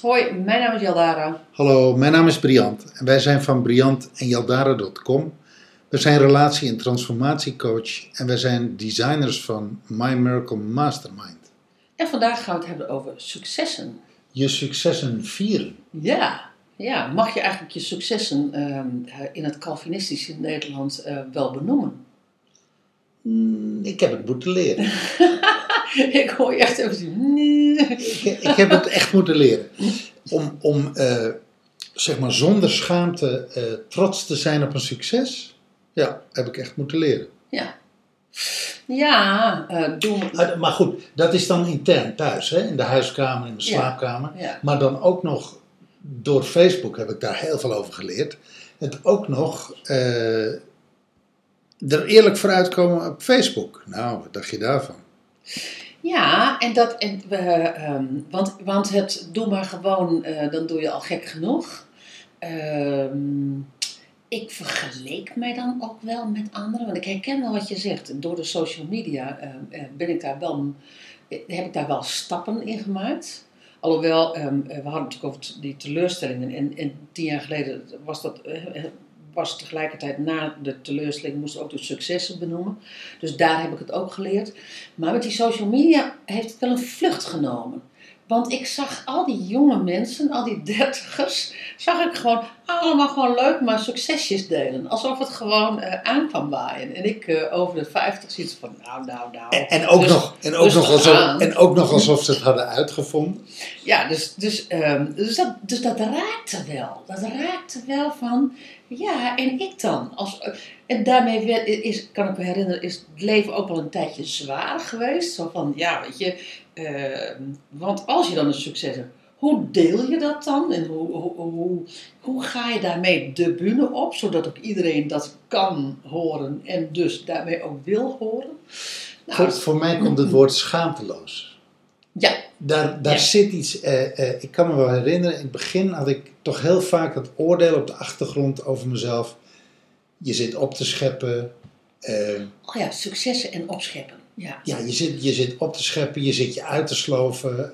Hoi, mijn naam is Jaldara. Hallo, mijn naam is Briant en wij zijn van Briant en Jaldara.com. We zijn relatie- en transformatiecoach en wij zijn designers van My Miracle Mastermind. En vandaag gaan we het hebben over successen. Je successen vieren. Ja, ja. mag je eigenlijk je successen ehm, eh, in het Calvinistische Nederland eh, wel benoemen? Hmm, ik heb het moeten leren. ik hoor je echt even. Nee. ik, ik heb het echt moeten leren. Om, om eh, zeg maar zonder schaamte trots te zijn op een succes. Ja, heb ik echt moeten leren. Ja. Ja, eh doen we. Ah, Maar goed, dat is dan intern thuis, hè? in de huiskamer, in de slaapkamer. Ja. Maar dan ook nog door Facebook heb ik daar heel veel over geleerd. Het ook nog eh, er eerlijk voor uitkomen op Facebook. Nou, wat dacht je daarvan? Ja, en dat, en we, ehm, want, want het doe maar gewoon, eh, dan doe je al gek genoeg. Ehm, ik vergeleek mij dan ook wel met anderen, want ik herken wel wat je zegt. Door de social media ehm, eh, ben ik daar wel, eh, heb ik daar wel stappen in gemaakt. Alhoewel, eh, we hadden natuurlijk over die teleurstellingen. En, en tien jaar geleden was dat, eh, eh, was tegelijkertijd na de teleurstelling, moesten we ook de successen benoemen. Dus daar heb ik het ook geleerd. Maar met die social media heeft het wel een vlucht genomen. Want ik zag al die jonge mensen, al die dertigers, zag ik gewoon allemaal gewoon leuk maar succesjes delen. Alsof het gewoon eh aan kwam waaien. En ik eh, over de vijftig zoiets van, nou, nou, nou. En, en, ook, Dus- nog, en, ook dus nog alsof, en ook nog alsof ze het hadden uitgevonden. Ja, dus, dus, ehm, dus, dat, dus dat raakte wel. Dat raakte wel van, ja, en ik dan? Als, eh, en daarmee werd, is, kan ik me herinneren, is het leven ook wel een tijdje zwaar geweest. Zo van, ja, weet je, ehm, want als je dan een succes hebt, hoe deel je dat dan? En hoe, hoe, hoe, hoe ga je daarmee de bühne op, zodat ook iedereen dat kan horen en dus daarmee ook wil horen? Nou, Voor, voor mij komt het woord schaamteloos. ja, Daar, daar Ja. zit iets, eh, eh, ik kan me wel herinneren, in het begin had ik toch heel vaak het oordeel op de achtergrond over mezelf. Je zit op te scheppen. eh, oh ja, successen en opscheppen. Ja. ja, je zit, je zit op te scheppen, je zit je uit te sloven.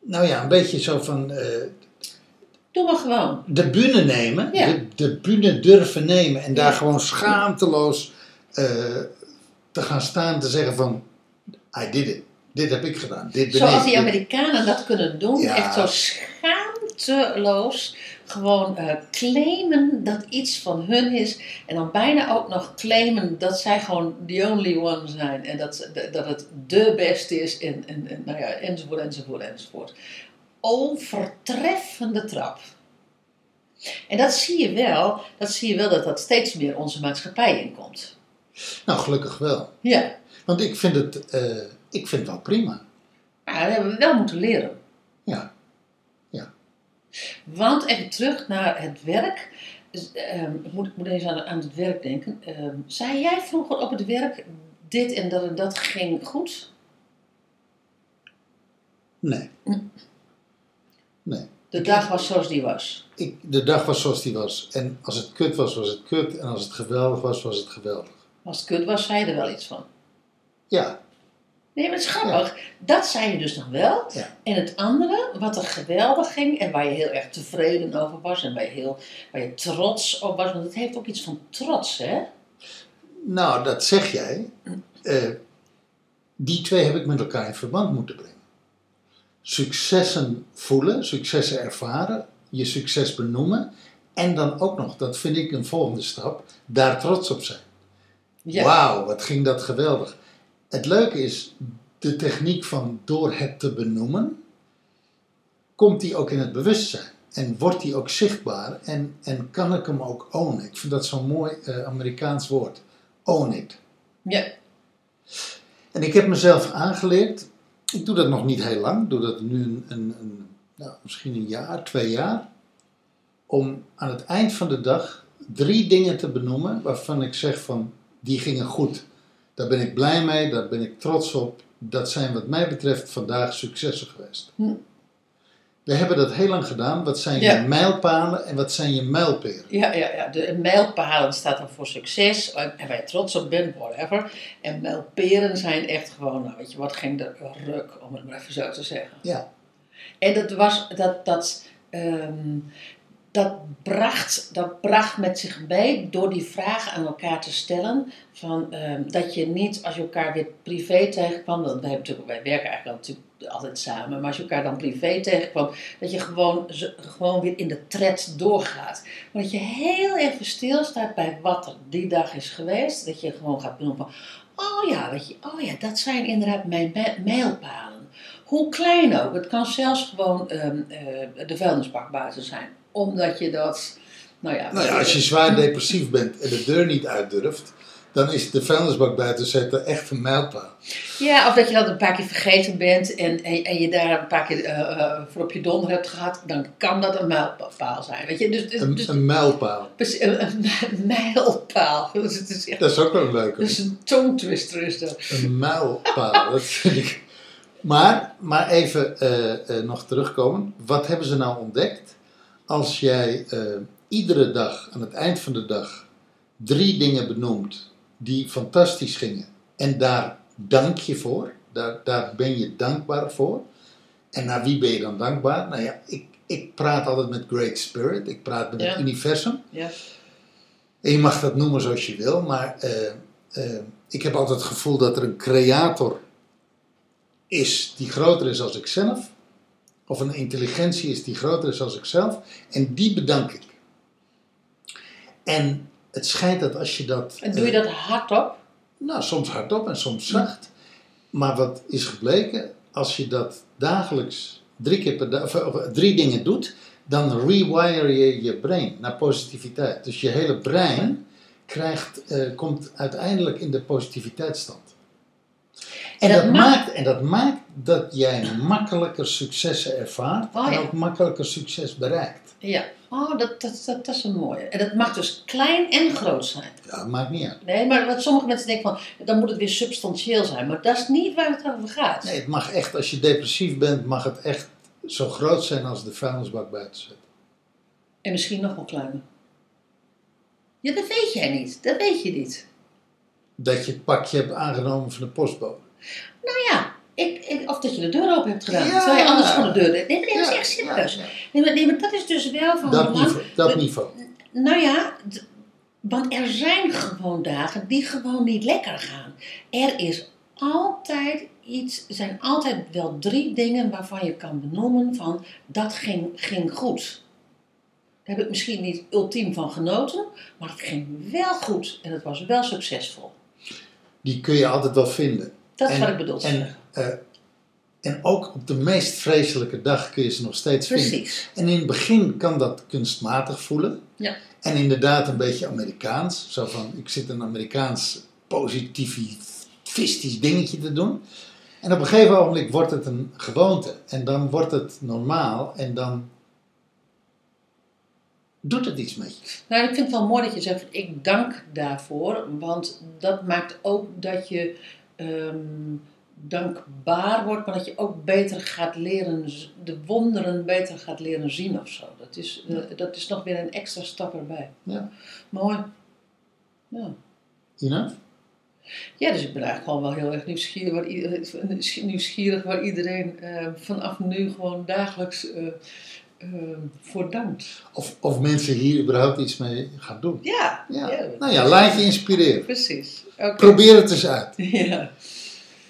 Nou ja, een beetje zo van eh, Doe maar gewoon. de bühne nemen, Ja. de, de bühne durven nemen en daar Ja. gewoon schaamteloos eh, te gaan staan, te zeggen van, I did it. Dit heb ik gedaan. Dit ben Zoals ik. die Dit- Amerikanen dat kunnen doen, Ja. echt zo schaamteloos gewoon eh, claimen dat iets van hun is. En dan bijna ook nog claimen dat zij gewoon the only one zijn. En dat, dat het de beste is en, en, en nou ja, enzovoort, enzovoort, enzovoort. Overtreffende trap. En dat zie je wel, dat zie je wel dat dat steeds meer onze maatschappij inkomt. Nou, gelukkig wel. Ja, Want ik vind het, eh, ik vind het wel prima. maar dat hebben we wel moeten leren. Want even terug naar het werk. Dus, ehm, ik, moet, ik moet eens aan, aan het werk denken. Ehm, zei jij vroeger op het werk dit en dat en dat ging goed? Nee. Nee. De dag was zoals die was. Ik, de dag was zoals die was. En als het kut was, was het kut. En als het geweldig was, was het geweldig. Als het kut was, zei je er wel iets van. Ja. Nee, maar het is grappig. Dat zei je dus nog wel. Ja. En het andere, wat er geweldig ging en waar je heel erg tevreden over was en waar je, heel, waar je trots op was. Want het heeft ook iets van trots, hè? Nou, dat zeg jij. Eh, die twee heb ik met elkaar in verband moeten brengen. Successen voelen, successen ervaren, je succes benoemen. En dan ook nog, dat vind ik een volgende stap, daar trots op zijn. Ja. Wauw, wat ging dat geweldig. Het leuke is, de techniek van door het te benoemen, komt die ook in het bewustzijn. En wordt die ook zichtbaar en, en kan ik hem ook ownen. Ik vind dat zo'n mooi eh, Amerikaans woord. Own it. Ja. En ik heb mezelf aangeleerd, ik doe dat nog niet heel lang, ik doe dat nu een, een, een, nou, misschien een jaar, twee jaar, om aan het eind van de dag drie dingen te benoemen waarvan ik zeg van, die gingen goed. Daar ben ik blij mee, daar ben ik trots op dat zijn wat mij betreft vandaag successen geweest. Hm. We hebben dat heel lang gedaan. Wat zijn Ja. je mijlpalen en wat zijn je mijlperen? Ja, ja, ja. De mijlpalen staat dan voor succes en je trots op bent, whatever. En mijlperen zijn echt gewoon, nou weet je wat, ging de ruk, om het maar even zo te zeggen. Ja, En dat was, dat, dat, ehm, dat, bracht, dat bracht met zich mee door die vragen aan elkaar te stellen. Van, ehm, dat je niet als je elkaar weer privé tegenkwam, want wij, natuurlijk, wij werken eigenlijk natuurlijk altijd samen, maar als je elkaar dan privé tegenkwam, dat je gewoon, gewoon weer in de tred doorgaat. Maar dat je heel even stilstaat bij wat er die dag is geweest. Dat je gewoon gaat benoemen van, oh ja, weet je, oh ja, dat zijn inderdaad mijn mijlpalen. Hoe klein ook. Het kan zelfs gewoon ehm, eh, de vuilnisbak buiten zijn. Omdat je dat, nou ja. nou ja, als je zwaar depressief bent en de deur niet uit durft, dan is de vuilnisbak buiten zetten echt een mijlpaal. Ja, of dat je dat een paar keer vergeten bent en, en, en je daar een paar keer eh, voor op je donder hebt gehad, dan kan dat een mijlpaal zijn. Weet je, dus, dus, Een, dus- een mijlpaal. precies, een, een mijlpaal. Dus het is echt Dat is ook wel een leuke. dus een tongtwister is dat. Een mijlpaal, dat vind ik. Maar, maar even eh, nog terugkomen. Wat hebben ze nou ontdekt? Als jij eh, iedere dag, aan het eind van de dag, drie dingen benoemt die fantastisch gingen. En daar dank je voor. Daar, daar ben je dankbaar voor. En naar wie ben je dan dankbaar? Nou ja, ik, ik praat altijd met Great Spirit. Ik praat met Ja. het universum. Ja. En je mag dat noemen zoals je wil, maar eh, eh, ik heb altijd het gevoel dat er een creator is die groter is als ikzelf. Of een intelligentie is die groter is als ikzelf. En die bedank ik. En het schijnt dat als je dat. En doe je eh, dat hardop? nou, soms hardop en soms zacht. Maar wat is gebleken, als je dat dagelijks drie, keer per dag, of, drie dingen doet, dan rewire je je brein naar positiviteit. Dus je hele brein krijgt, eh, komt uiteindelijk in de positiviteitsstand. En En dat dat, maakt- maakt, en dat maakt dat jij makkelijker successen ervaart Oh, en ook makkelijker succes bereikt. Ja. Oh, dat, dat, dat, dat is een mooie. En dat mag dus klein en groot zijn. Ja, maakt niet uit. Nee, maar wat sommige mensen denken van, dan moet het weer substantieel zijn. Maar dat is niet waar het over gaat. Nee, het mag echt, als je depressief bent, mag het echt zo groot zijn als de vuilnisbak buiten zit. En misschien nog wel kleiner. Ja, dat weet jij niet. Dat weet je niet. Dat je het pakje hebt aangenomen van de postbode. Nou ja, ik, ik- of dat je de deur open hebt gedaan. Ja. Terwijl je anders gewoon de deur deed. Nee, maar dat is echt serieus. Nee, maar, nee, maar dat is dus wel van Dat belang. niveau. Dat niveau. Nou ja, want er zijn gewoon dagen die gewoon niet lekker gaan. Er is altijd iets, er zijn altijd wel drie dingen waarvan je kan benoemen van dat ging, ging goed. Daar heb ik misschien niet ultiem van genoten, maar het ging wel goed en het was wel succesvol. Die kun je altijd wel vinden. Dat is En- wat ik bedoel. En, eh, en ook op de meest vreselijke dag kun je ze nog steeds vinden. En in het begin kan dat kunstmatig voelen. Ja. En inderdaad een beetje Amerikaans. Zo van, ik zit een Amerikaans positivistisch dingetje te doen. En op een gegeven ogenblik wordt het een gewoonte. En dan wordt het normaal. En dan doet het iets met je. Nou, ik vind het wel mooi dat je zegt, ik dank daarvoor, want dat maakt ook dat je ehm, dankbaar wordt, maar dat je ook beter gaat leren, de wonderen beter gaat leren zien of zo. Dat is, eh, dat is nog weer een extra stap erbij. Ja. Mooi. Ja. Ja, dus ik ben eigenlijk gewoon wel heel erg nieuwsgierig waar, i- nieuwsgierig waar iedereen eh, vanaf nu gewoon dagelijks eh, eh, voor dankt. Of, of mensen hier überhaupt iets mee gaan doen. Ja, Ja. Nou ja, laat je inspireren. precies. Oké. Probeer het eens uit. Ja.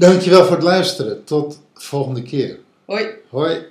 Dankjewel voor het luisteren. Tot volgende keer. Hoi. Hoi.